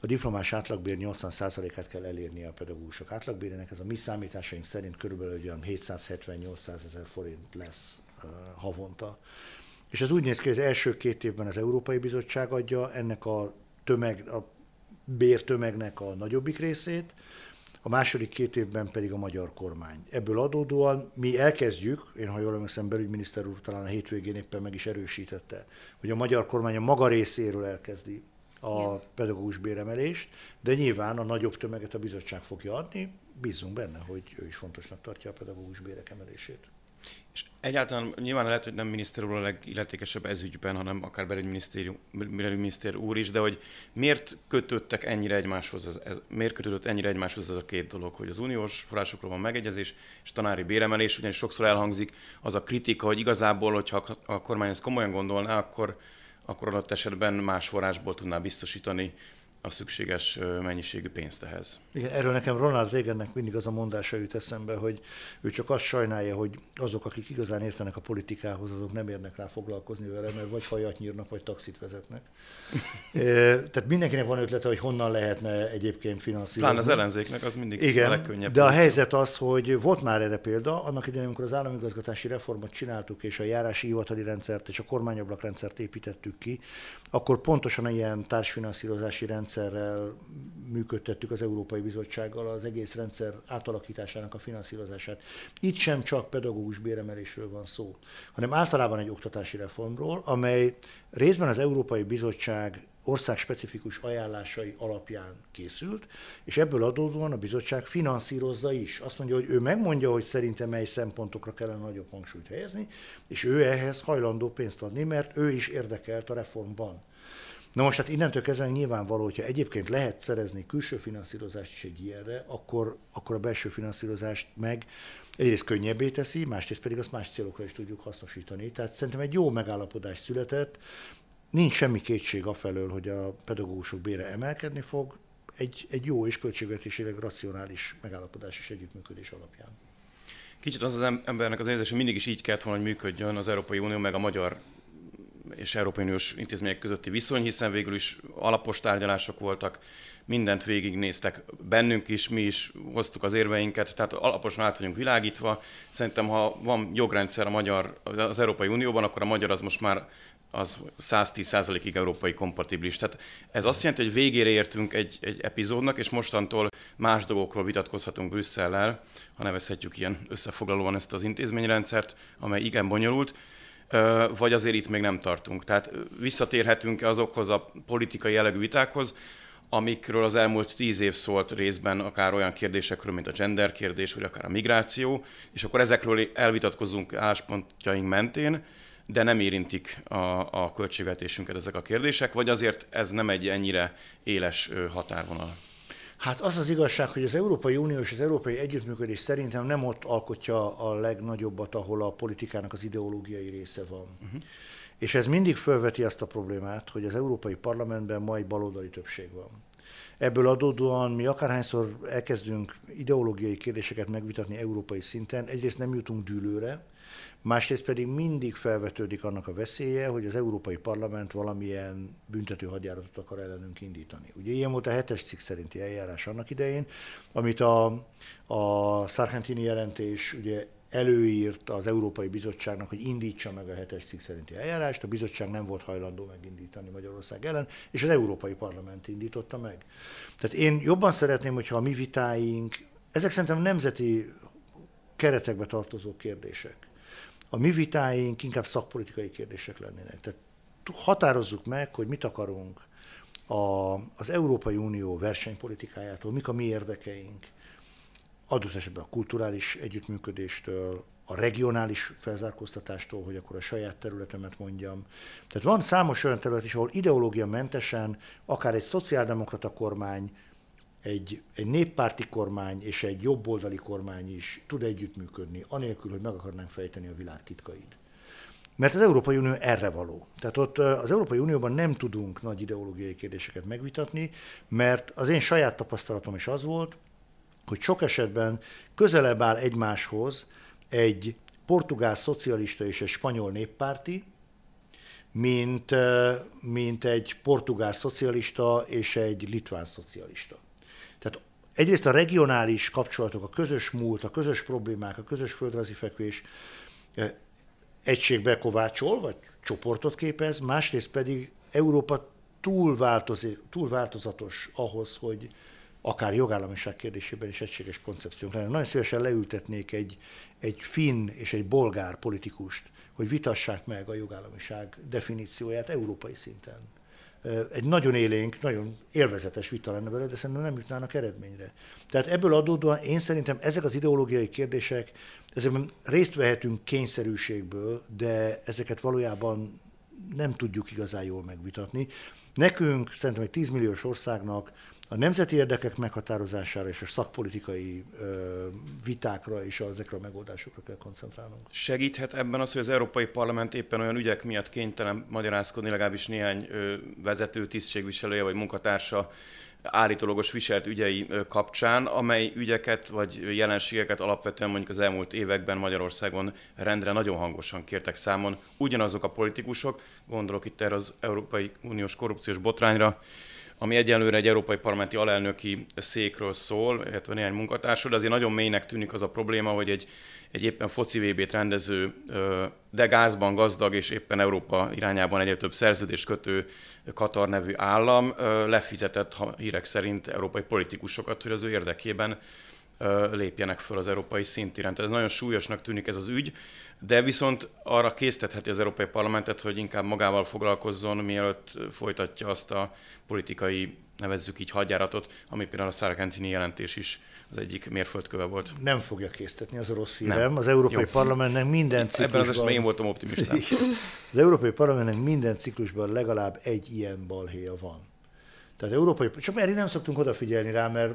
a diplomás átlagbér 80%-át kell elérni a pedagógusok átlagbérének. Ez a mi számításaink szerint körülbelül olyan 770-800 ezer forint lesz havonta. És ez úgy néz ki, hogy az első két évben az Európai Bizottság adja ennek a tömeg, a bértömegnek a nagyobbik részét, a második két évben pedig a magyar kormány. Ebből adódóan mi elkezdjük, én ha jól emlékszem, belügyminiszter úr talán a hétvégén éppen meg is erősítette, hogy a magyar kormány a maga részéről elkezdi a pedagógus béremelést, de nyilván a nagyobb tömeget a bizottság fogja adni, bízunk benne, hogy ő is fontosnak tartja a pedagógus bérek emelését. És egyáltalán nyilván lehet, hogy nem miniszter úr a legilletékesebb ez ügyben, hanem akár belügyminiszter úr is, de hogy miért kötöttek ennyire egymáshoz, ez, ez, miért kötődött ennyire egymáshoz ez a két dolog, hogy az uniós forrásokról van megegyezés, és tanári béremelés, ugyanis sokszor elhangzik az a kritika, hogy igazából, hogyha a kormány ezt komolyan gondolná, akkor, akkor adott esetben más forrásból tudná biztosítani a szükséges mennyiségű pénzt ehhez. Igen, erről nekem Ronald Reagannek mindig az a mondása jut eszembe, hogy ő csak azt sajnálja, hogy azok, akik igazán értenek a politikához, azok nem érnek rá foglalkozni vele, mert vagy hajat nyírnak, vagy taxit vezetnek. Tehát mindenkinek van ötlete, hogy honnan lehetne egyébként finanszírozni. Pláne az ellenzéknek az mindig Igen, a legkönnyebb. De a helyzet az, hogy volt már erre példa, annak idején, amikor az államigazgatási reformot csináltuk, és a járási hivatali rendszert és a kormányablak építettük ki, akkor pontosan ilyen társfinanszírozási rendszerrel működtettük az Európai Bizottsággal az egész rendszer átalakításának a finanszírozását. Itt sem csak pedagógus béremelésről van szó, hanem általában egy oktatási reformról, amely részben az Európai Bizottság országspecifikus ajánlásai alapján készült, és ebből adódóan a bizottság finanszírozza is. Azt mondja, hogy ő megmondja, hogy szerintem mely szempontokra kellene nagyobb hangsúlyt helyezni, és ő ehhez hajlandó pénzt adni, mert ő is érdekelt a reformban. Na most hát innentől kezdve nyilvánvaló, hogyha egyébként lehet szerezni külső finanszírozást is egy ilyenre, akkor, akkor a belső finanszírozást meg egyrészt könnyebbé teszi, másrészt pedig azt más célokra is tudjuk hasznosítani. Tehát szerintem egy jó megállapodás született, Nincs semmi kétség afelől, hogy a pedagógusok bére emelkedni fog, egy, egy jó és költségvetésileg racionális megállapodás és együttműködés alapján. Kicsit az az embernek az érzés, hogy mindig is így kellett volna, hogy működjön az Európai Unió meg a magyar és Európai Uniós intézmények közötti viszony, hiszen végül is alapos tárgyalások voltak, mindent végignéztek bennünk is, mi is hoztuk az érveinket, tehát alaposan át vagyunk világítva. Szerintem, ha van jogrendszer a magyar, az Európai Unióban, akkor a magyar az most már az 110%-ig európai kompatibilis. Tehát ez azt jelenti, hogy végére értünk egy, egy epizódnak, és mostantól más dolgokról vitatkozhatunk Brüsszellel, ha nevezhetjük ilyen összefoglalóan ezt az intézményrendszert, amely igen bonyolult, vagy azért itt még nem tartunk. Tehát visszatérhetünk azokhoz a politikai jellegű vitákhoz, amikről az elmúlt tíz év szólt részben akár olyan kérdésekről, mint a gender kérdés, vagy akár a migráció, és akkor ezekről elvitatkozunk álláspontjaink mentén, de nem érintik a, a költségvetésünket ezek a kérdések, vagy azért ez nem egy ennyire éles határvonal? Hát az az igazság, hogy az Európai Unió és az Európai Együttműködés szerintem nem ott alkotja a legnagyobbat, ahol a politikának az ideológiai része van. Uh-huh. És ez mindig felveti azt a problémát, hogy az Európai Parlamentben ma egy baloldali többség van. Ebből adódóan mi akárhányszor elkezdünk ideológiai kérdéseket megvitatni európai szinten, egyrészt nem jutunk dűlőre, Másrészt pedig mindig felvetődik annak a veszélye, hogy az Európai Parlament valamilyen büntető hadjáratot akar ellenünk indítani. Ugye ilyen volt a hetes cikk szerinti eljárás annak idején, amit a, a Sargentini jelentés ugye előírt az Európai Bizottságnak, hogy indítsa meg a hetes cikk szerinti eljárást, a bizottság nem volt hajlandó megindítani Magyarország ellen, és az Európai Parlament indította meg. Tehát én jobban szeretném, hogyha a mi vitáink, ezek szerintem nemzeti keretekbe tartozó kérdések a mi vitáink inkább szakpolitikai kérdések lennének. Tehát határozzuk meg, hogy mit akarunk a, az Európai Unió versenypolitikájától, mik a mi érdekeink, adott esetben a kulturális együttműködéstől, a regionális felzárkóztatástól, hogy akkor a saját területemet mondjam. Tehát van számos olyan terület is, ahol ideológia mentesen, akár egy szociáldemokrata kormány egy, egy néppárti kormány és egy jobboldali kormány is tud együttműködni, anélkül, hogy meg akarnánk fejteni a világ titkait. Mert az Európai Unió erre való. Tehát ott az Európai Unióban nem tudunk nagy ideológiai kérdéseket megvitatni, mert az én saját tapasztalatom is az volt, hogy sok esetben közelebb áll egymáshoz egy portugál szocialista és egy spanyol néppárti, mint, mint egy portugál szocialista és egy litván szocialista. Egyrészt a regionális kapcsolatok, a közös múlt, a közös problémák, a közös földrajzi fekvés egységbe kovácsol, vagy csoportot képez, másrészt pedig Európa túl, változik, túl változatos ahhoz, hogy akár jogállamiság kérdésében is egységes koncepciónk lenne. Nagyon szívesen leültetnék egy, egy finn és egy bolgár politikust, hogy vitassák meg a jogállamiság definícióját európai szinten. Egy nagyon élénk, nagyon élvezetes vita lenne belőle, de szerintem nem jutnának eredményre. Tehát ebből adódóan én szerintem ezek az ideológiai kérdések, ezekben részt vehetünk kényszerűségből, de ezeket valójában nem tudjuk igazán jól megvitatni. Nekünk, szerintem egy 10 milliós országnak a nemzeti érdekek meghatározására és a szakpolitikai ö, vitákra és ezekre a megoldásokra kell koncentrálnunk. Segíthet ebben az, hogy az Európai Parlament éppen olyan ügyek miatt kénytelen magyarázkodni, legalábbis néhány ö, vezető, tisztségviselője vagy munkatársa állítólagos viselt ügyei kapcsán, amely ügyeket vagy jelenségeket alapvetően mondjuk az elmúlt években Magyarországon rendre nagyon hangosan kértek számon ugyanazok a politikusok, gondolok itt erre az Európai Uniós korrupciós botrányra, ami egyelőre egy európai parlamenti alelnöki székről szól, illetve néhány munkatársról, de azért nagyon mélynek tűnik az a probléma, hogy egy, egy éppen foci VB-t rendező, de gázban gazdag és éppen Európa irányában egyre több szerződést kötő Katar nevű állam lefizetett hírek szerint európai politikusokat, hogy az ő érdekében lépjenek föl az európai szintiren. Tehát ez nagyon súlyosnak tűnik ez az ügy, de viszont arra késztetheti az Európai Parlamentet, hogy inkább magával foglalkozzon, mielőtt folytatja azt a politikai, nevezzük így, hadjáratot, ami például a Sargentini jelentés is az egyik mérföldköve volt. Nem fogja késztetni, az a rossz hírem. Az Európai Jó. Parlamentnek minden ciklusban... Ebben az esetben én voltam optimista. Az Európai Parlamentnek minden ciklusban legalább egy ilyen balhéja van. Tehát európai, csak mert nem szoktunk odafigyelni rá, mert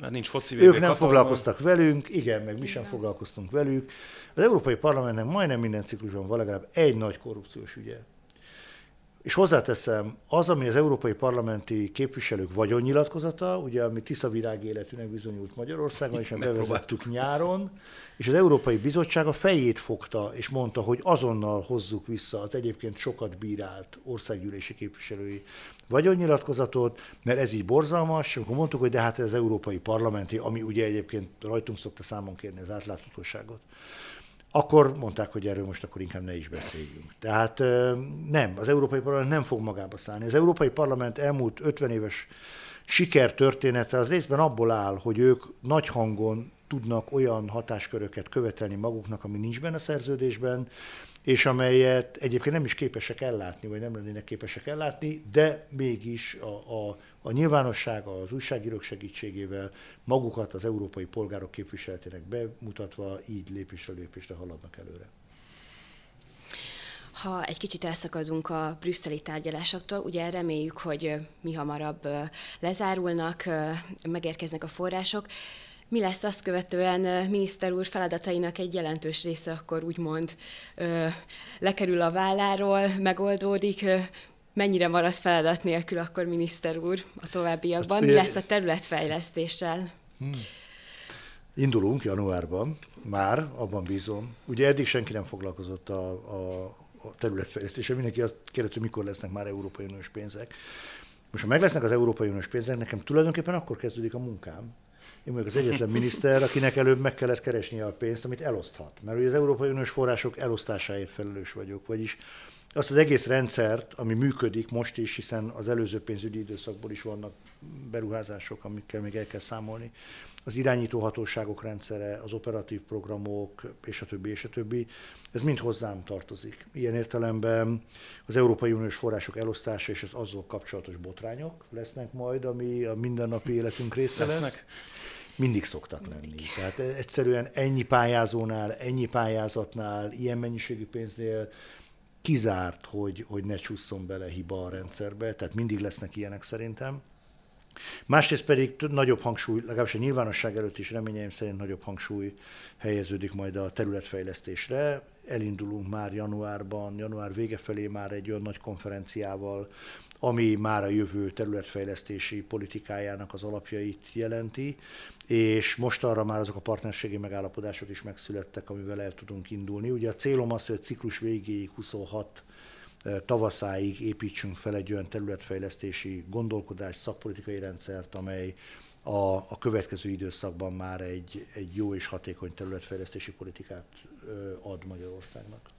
mert nincs foci Ők nem foglalkoztak velünk, igen, meg mi sem foglalkoztunk velük. Az Európai Parlamentnek majdnem minden ciklusban van legalább egy nagy korrupciós ügye. És hozzáteszem, az, ami az európai parlamenti képviselők vagyonnyilatkozata, ugye, ami Tisza virág életűnek bizonyult Magyarországon, és bevezettük nyáron, és az Európai Bizottság a fejét fogta, és mondta, hogy azonnal hozzuk vissza az egyébként sokat bírált országgyűlési képviselői vagyonnyilatkozatot, mert ez így borzalmas, és akkor mondtuk, hogy de hát ez az Európai Parlamenti, ami ugye egyébként rajtunk szokta számon kérni az átláthatóságot akkor mondták, hogy erről most akkor inkább ne is beszéljünk. Tehát nem, az Európai Parlament nem fog magába szállni. Az Európai Parlament elmúlt 50 éves sikertörténete az részben abból áll, hogy ők nagy hangon tudnak olyan hatásköröket követelni maguknak, ami nincs benne a szerződésben, és amelyet egyébként nem is képesek ellátni, vagy nem lennének képesek ellátni, de mégis a, a, a nyilvánosság az újságírók segítségével magukat az európai polgárok képviseletének bemutatva így lépésre lépésre haladnak előre. Ha egy kicsit elszakadunk a brüsszeli tárgyalásoktól, ugye reméljük, hogy mi hamarabb lezárulnak, megérkeznek a források. Mi lesz azt követően miniszter úr feladatainak egy jelentős része akkor úgymond lekerül a válláról, megoldódik, mennyire marad feladat nélkül akkor miniszter úr a továbbiakban? Hát, Mi lesz a területfejlesztéssel? Hmm. Indulunk januárban, már, abban bízom. Ugye eddig senki nem foglalkozott a, a, a területfejlesztéssel, mindenki azt kérdezi, hogy mikor lesznek már Európai Uniós pénzek. Most, ha meg lesznek az Európai Uniós pénzek, nekem tulajdonképpen akkor kezdődik a munkám. Én vagyok az egyetlen miniszter, akinek előbb meg kellett keresni a pénzt, amit eloszthat. Mert ugye az Európai Uniós források elosztásáért felelős vagyok, vagyis azt az egész rendszert, ami működik most is, hiszen az előző pénzügyi időszakból is vannak beruházások, amikkel még el kell számolni, az irányító hatóságok rendszere, az operatív programok, és a többi, és a többi, ez mind hozzám tartozik. Ilyen értelemben az Európai Uniós források elosztása és az azzal kapcsolatos botrányok lesznek majd, ami a mindennapi életünk része lesznek. lesz. Mindig szoktak lenni. Tehát egyszerűen ennyi pályázónál, ennyi pályázatnál, ilyen mennyiségű pénznél kizárt, hogy, hogy ne csusszon bele hiba a rendszerbe, tehát mindig lesznek ilyenek szerintem. Másrészt pedig nagyobb hangsúly, legalábbis a nyilvánosság előtt is reményeim szerint nagyobb hangsúly helyeződik majd a területfejlesztésre. Elindulunk már januárban, január vége felé már egy olyan nagy konferenciával, ami már a jövő területfejlesztési politikájának az alapjait jelenti, és most arra már azok a partnerségi megállapodások is megszülettek, amivel el tudunk indulni. Ugye a célom az, hogy a ciklus végéig 26 tavaszáig építsünk fel egy olyan területfejlesztési gondolkodás, szakpolitikai rendszert, amely a, a következő időszakban már egy, egy jó és hatékony területfejlesztési politikát ad Magyarországnak.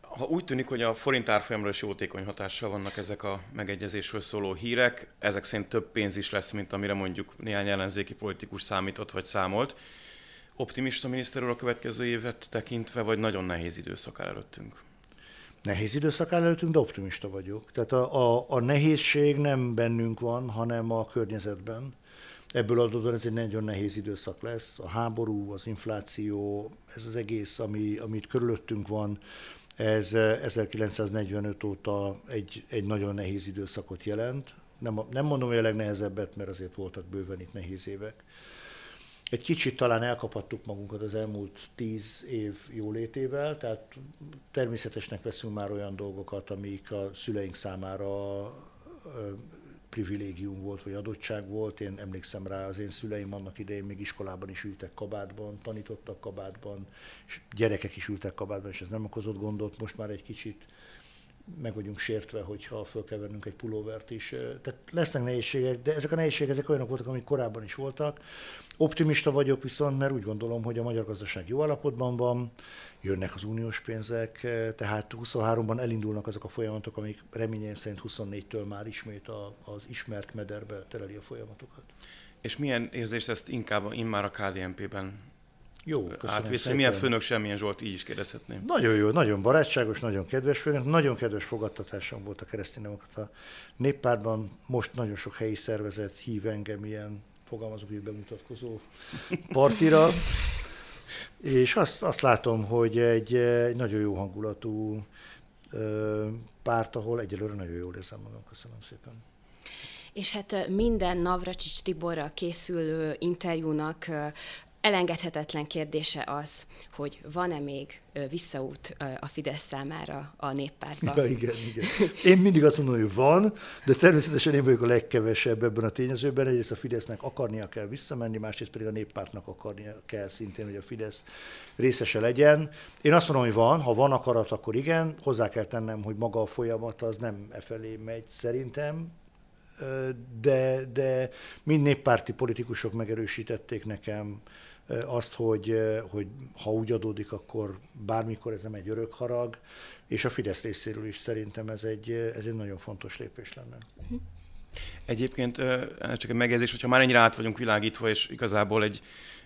Ha úgy tűnik, hogy a forint árfolyamra is jótékony hatással vannak ezek a megegyezésről szóló hírek, ezek szerint több pénz is lesz, mint amire mondjuk néhány ellenzéki politikus számított vagy számolt. Optimista miniszter úr a következő évet tekintve, vagy nagyon nehéz időszak előttünk? Nehéz időszak előttünk, de optimista vagyok. Tehát a, a, a nehézség nem bennünk van, hanem a környezetben. Ebből adódóan ez egy nagyon nehéz időszak lesz. A háború, az infláció, ez az egész, ami, amit körülöttünk van, ez 1945 óta egy, egy nagyon nehéz időszakot jelent. Nem, nem mondom, hogy a legnehezebbet, mert azért voltak bőven itt nehéz évek. Egy kicsit talán elkapattuk magunkat az elmúlt tíz év jólétével, tehát természetesnek veszünk már olyan dolgokat, amik a szüleink számára privilégium volt, vagy adottság volt. Én emlékszem rá, az én szüleim annak idején még iskolában is ültek kabátban, tanítottak kabátban, és gyerekek is ültek kabátban, és ez nem okozott gondot. Most már egy kicsit meg vagyunk sértve, hogyha föl kell vennünk egy pulóvert is. Tehát lesznek nehézségek, de ezek a nehézségek ezek olyanok voltak, amik korábban is voltak. Optimista vagyok viszont, mert úgy gondolom, hogy a magyar gazdaság jó állapotban van, jönnek az uniós pénzek, tehát 23-ban elindulnak azok a folyamatok, amik reményeim szerint 24-től már ismét az ismert mederbe tereli a folyamatokat. És milyen érzést ezt inkább immár a KDNP-ben jó, átviszi. Milyen főnök semmilyen Zsolt, így is kérdezhetném. Nagyon jó, nagyon barátságos, nagyon kedves főnök, nagyon kedves fogadtatásom volt a kereszténydemokrata néppártban. Most nagyon sok helyi szervezet hív engem ilyen, fogalmazok, hogy bemutatkozó partira. És azt, azt látom, hogy egy, egy nagyon jó hangulatú párt, ahol egyelőre nagyon jól érzem magam. Köszönöm szépen. És hát minden Navracsics Tiborra készülő interjúnak elengedhetetlen kérdése az, hogy van-e még visszaút a Fidesz számára a néppártban. Ja, igen, igen. Én mindig azt mondom, hogy van, de természetesen én vagyok a legkevesebb ebben a tényezőben. Egyrészt a Fidesznek akarnia kell visszamenni, másrészt pedig a néppártnak akarnia kell szintén, hogy a Fidesz részese legyen. Én azt mondom, hogy van, ha van akarat, akkor igen. Hozzá kell tennem, hogy maga a folyamat az nem e felé megy szerintem, de, de mind néppárti politikusok megerősítették nekem, azt, hogy, hogy ha úgy adódik, akkor bármikor ez nem egy örök harag, és a Fidesz részéről is szerintem ez egy, ez egy nagyon fontos lépés lenne. Egyébként csak egy megjegyzés, hogyha már ennyire át vagyunk világítva, és igazából egy,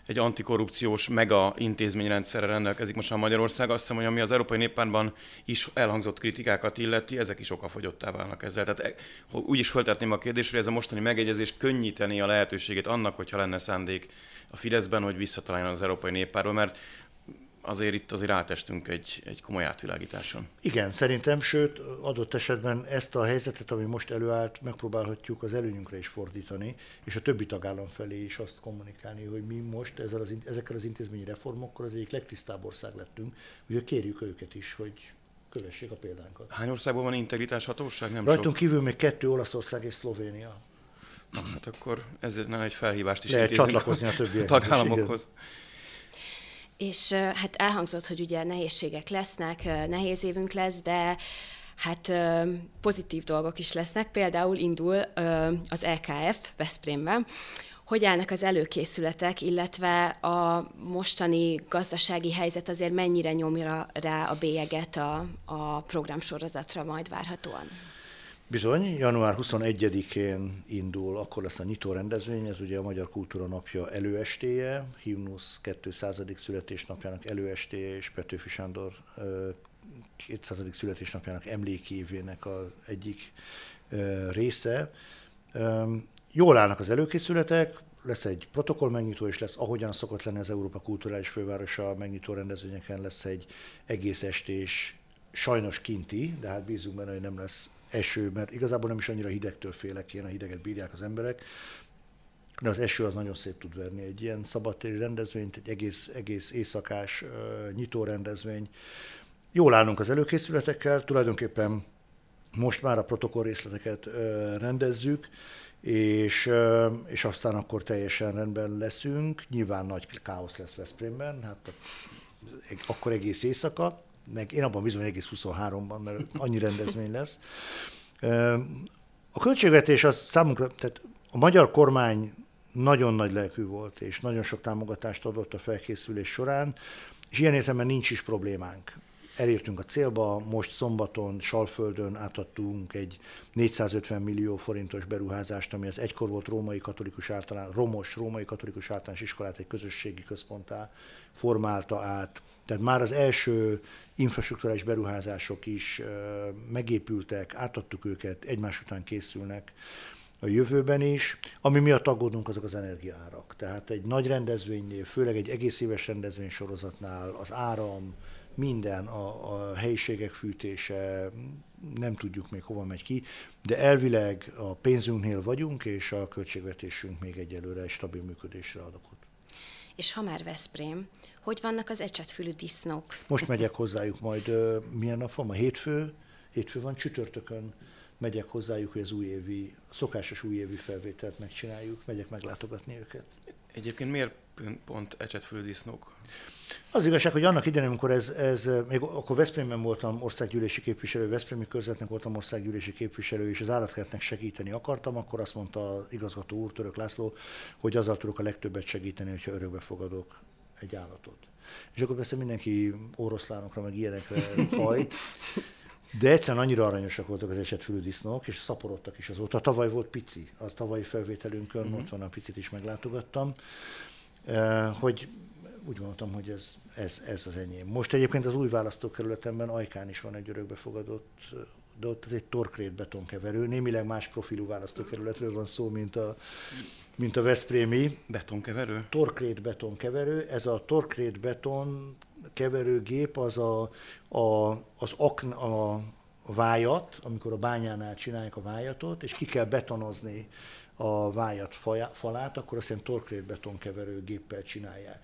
egy antikorrupciós mega intézményrendszerre rendelkezik most a Magyarország, azt hiszem, hogy ami az Európai Néppártban is elhangzott kritikákat illeti, ezek is okafogyottá válnak ezzel. Tehát e, úgy is föltetném a kérdést, hogy ez a mostani megegyezés könnyíteni a lehetőségét annak, hogyha lenne szándék a Fideszben, hogy visszataláljon az Európai Néppárba, mert azért itt azért átestünk egy, egy komoly átvilágításon. Igen, szerintem, sőt, adott esetben ezt a helyzetet, ami most előállt, megpróbálhatjuk az előnyünkre is fordítani, és a többi tagállam felé is azt kommunikálni, hogy mi most ezzel az, ezekkel az intézményi reformokkal az egyik legtisztább ország lettünk, úgyhogy kérjük őket is, hogy kövessék a példánkat. Hány országban van integritás hatóság? Nem Rajtunk sok. kívül még kettő, Olaszország és Szlovénia. Na, hát akkor ezért nem egy felhívást is Lehet csatlakozni a többi tagállamokhoz. És hát elhangzott, hogy ugye nehézségek lesznek, nehéz évünk lesz, de hát pozitív dolgok is lesznek. Például indul az LKF Veszprémben, hogy állnak az előkészületek, illetve a mostani gazdasági helyzet azért mennyire nyomja rá a bélyeget a, a programsorozatra majd várhatóan? Bizony, január 21-én indul, akkor lesz a nyitó rendezvény, ez ugye a Magyar Kultúra Napja előestéje, Himnusz 200. születésnapjának előestéje, és Petőfi Sándor 200. születésnapjának emlékévének az egyik része. Jól állnak az előkészületek, lesz egy protokoll megnyitó, és lesz, ahogyan szokott lenni az Európa Kulturális Fővárosa megnyitó rendezvényeken, lesz egy egész estés, sajnos kinti, de hát bízunk benne, hogy nem lesz eső, mert igazából nem is annyira hidegtől félek, én a hideget bírják az emberek, de az eső az nagyon szép tud verni. Egy ilyen szabadtéri rendezvényt, egy egész, egész éjszakás uh, nyitó rendezvény. Jól állunk az előkészületekkel, tulajdonképpen most már a protokoll részleteket rendezzük, és, és aztán akkor teljesen rendben leszünk. Nyilván nagy káosz lesz Veszprémben, hát akkor egész éjszaka meg én abban bízom, egész 23-ban, mert annyi rendezvény lesz. A költségvetés az számunkra, tehát a magyar kormány nagyon nagy lelkű volt, és nagyon sok támogatást adott a felkészülés során, és ilyen értelemben nincs is problémánk. Elértünk a célba, most szombaton Salföldön átadtunk egy 450 millió forintos beruházást, ami az egykor volt római katolikus általán, romos római katolikus általános iskolát egy közösségi központtá formálta át. Tehát már az első infrastruktúrális beruházások is megépültek, átadtuk őket, egymás után készülnek a jövőben is. Ami miatt aggódunk, azok az energiaárak. Tehát egy nagy rendezvénynél, főleg egy egész éves rendezvény sorozatnál az áram, minden, a, a helyiségek fűtése, nem tudjuk még hova megy ki, de elvileg a pénzünknél vagyunk, és a költségvetésünk még egyelőre egy stabil működésre ad okot. És ha már Veszprém, hogy vannak az ecsetfülű disznók? Most megyek hozzájuk majd, milyen nap van? A hétfő, hétfő van, csütörtökön megyek hozzájuk, hogy az újévi, szokásos újévi felvételt megcsináljuk, megyek meglátogatni őket. Egyébként miért pont ecsetfülű disznók? Az igazság, hogy annak idején, amikor ez, ez még akkor Veszprémben voltam országgyűlési képviselő, Veszprémi körzetnek voltam országgyűlési képviselő, és az állatkertnek segíteni akartam, akkor azt mondta az igazgató úr, Török László, hogy azzal tudok a legtöbbet segíteni, hogyha örökbe fogadok egy állatot. És akkor persze mindenki oroszlánokra, meg ilyenekre hajt, de egyszerűen annyira aranyosak voltak az esetfülű disznók, és szaporodtak is azóta. Tavaly volt pici, az tavalyi felvételünkön, uh-huh. ott van a picit is meglátogattam, eh, hogy úgy gondoltam, hogy ez, ez, ez az enyém. Most egyébként az új választókerületemben Ajkán is van egy örökbefogadott, de ott ez egy torkrét betonkeverő, némileg más profilú választókerületről van szó, mint a, mint a Veszprémi. Betonkeverő? Torkrét betonkeverő. Ez a torkrét beton keverőgép az a, a, az akn, a, a vájat, amikor a bányánál csinálják a vájatot, és ki kell betonozni a vájat falát, akkor azt ilyen torkrét betonkeverő géppel csinálják.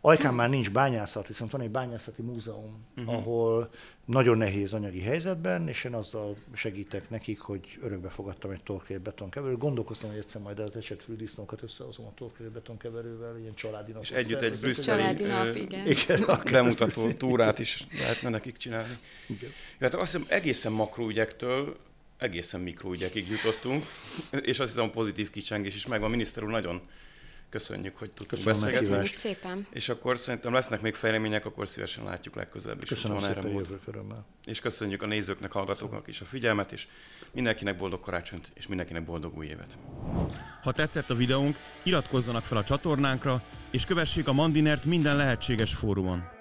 Ajkán már nincs bányászat, viszont van egy bányászati múzeum, uh-huh. ahol nagyon nehéz anyagi helyzetben, és én azzal segítek nekik, hogy örökbe fogadtam egy torkrét betonkeverő. Gondolkoztam, hogy egyszer majd az esetfülű disznókat összehozom a torkrét betonkeverővel, ilyen családi nap. És együtt egy brüsszeli családi nap, igen. igen bemutató túrát is lehetne nekik csinálni. Igen. Hát azt hiszem egészen makróügyektől egészen mikroügyekig jutottunk, és azt hiszem a pozitív kicsengés is megvan. Miniszter úr, nagyon köszönjük, hogy tudtunk beszélgetni. Köszönjük szépen. És akkor szerintem lesznek még fejlemények, akkor szívesen látjuk legközelebb is. Köszönöm szépen, erre jövök örömmel. És köszönjük a nézőknek, hallgatóknak is a figyelmet, és mindenkinek boldog karácsonyt, és mindenkinek boldog új évet. Ha tetszett a videónk, iratkozzanak fel a csatornánkra, és kövessék a Mandinert minden lehetséges fórumon.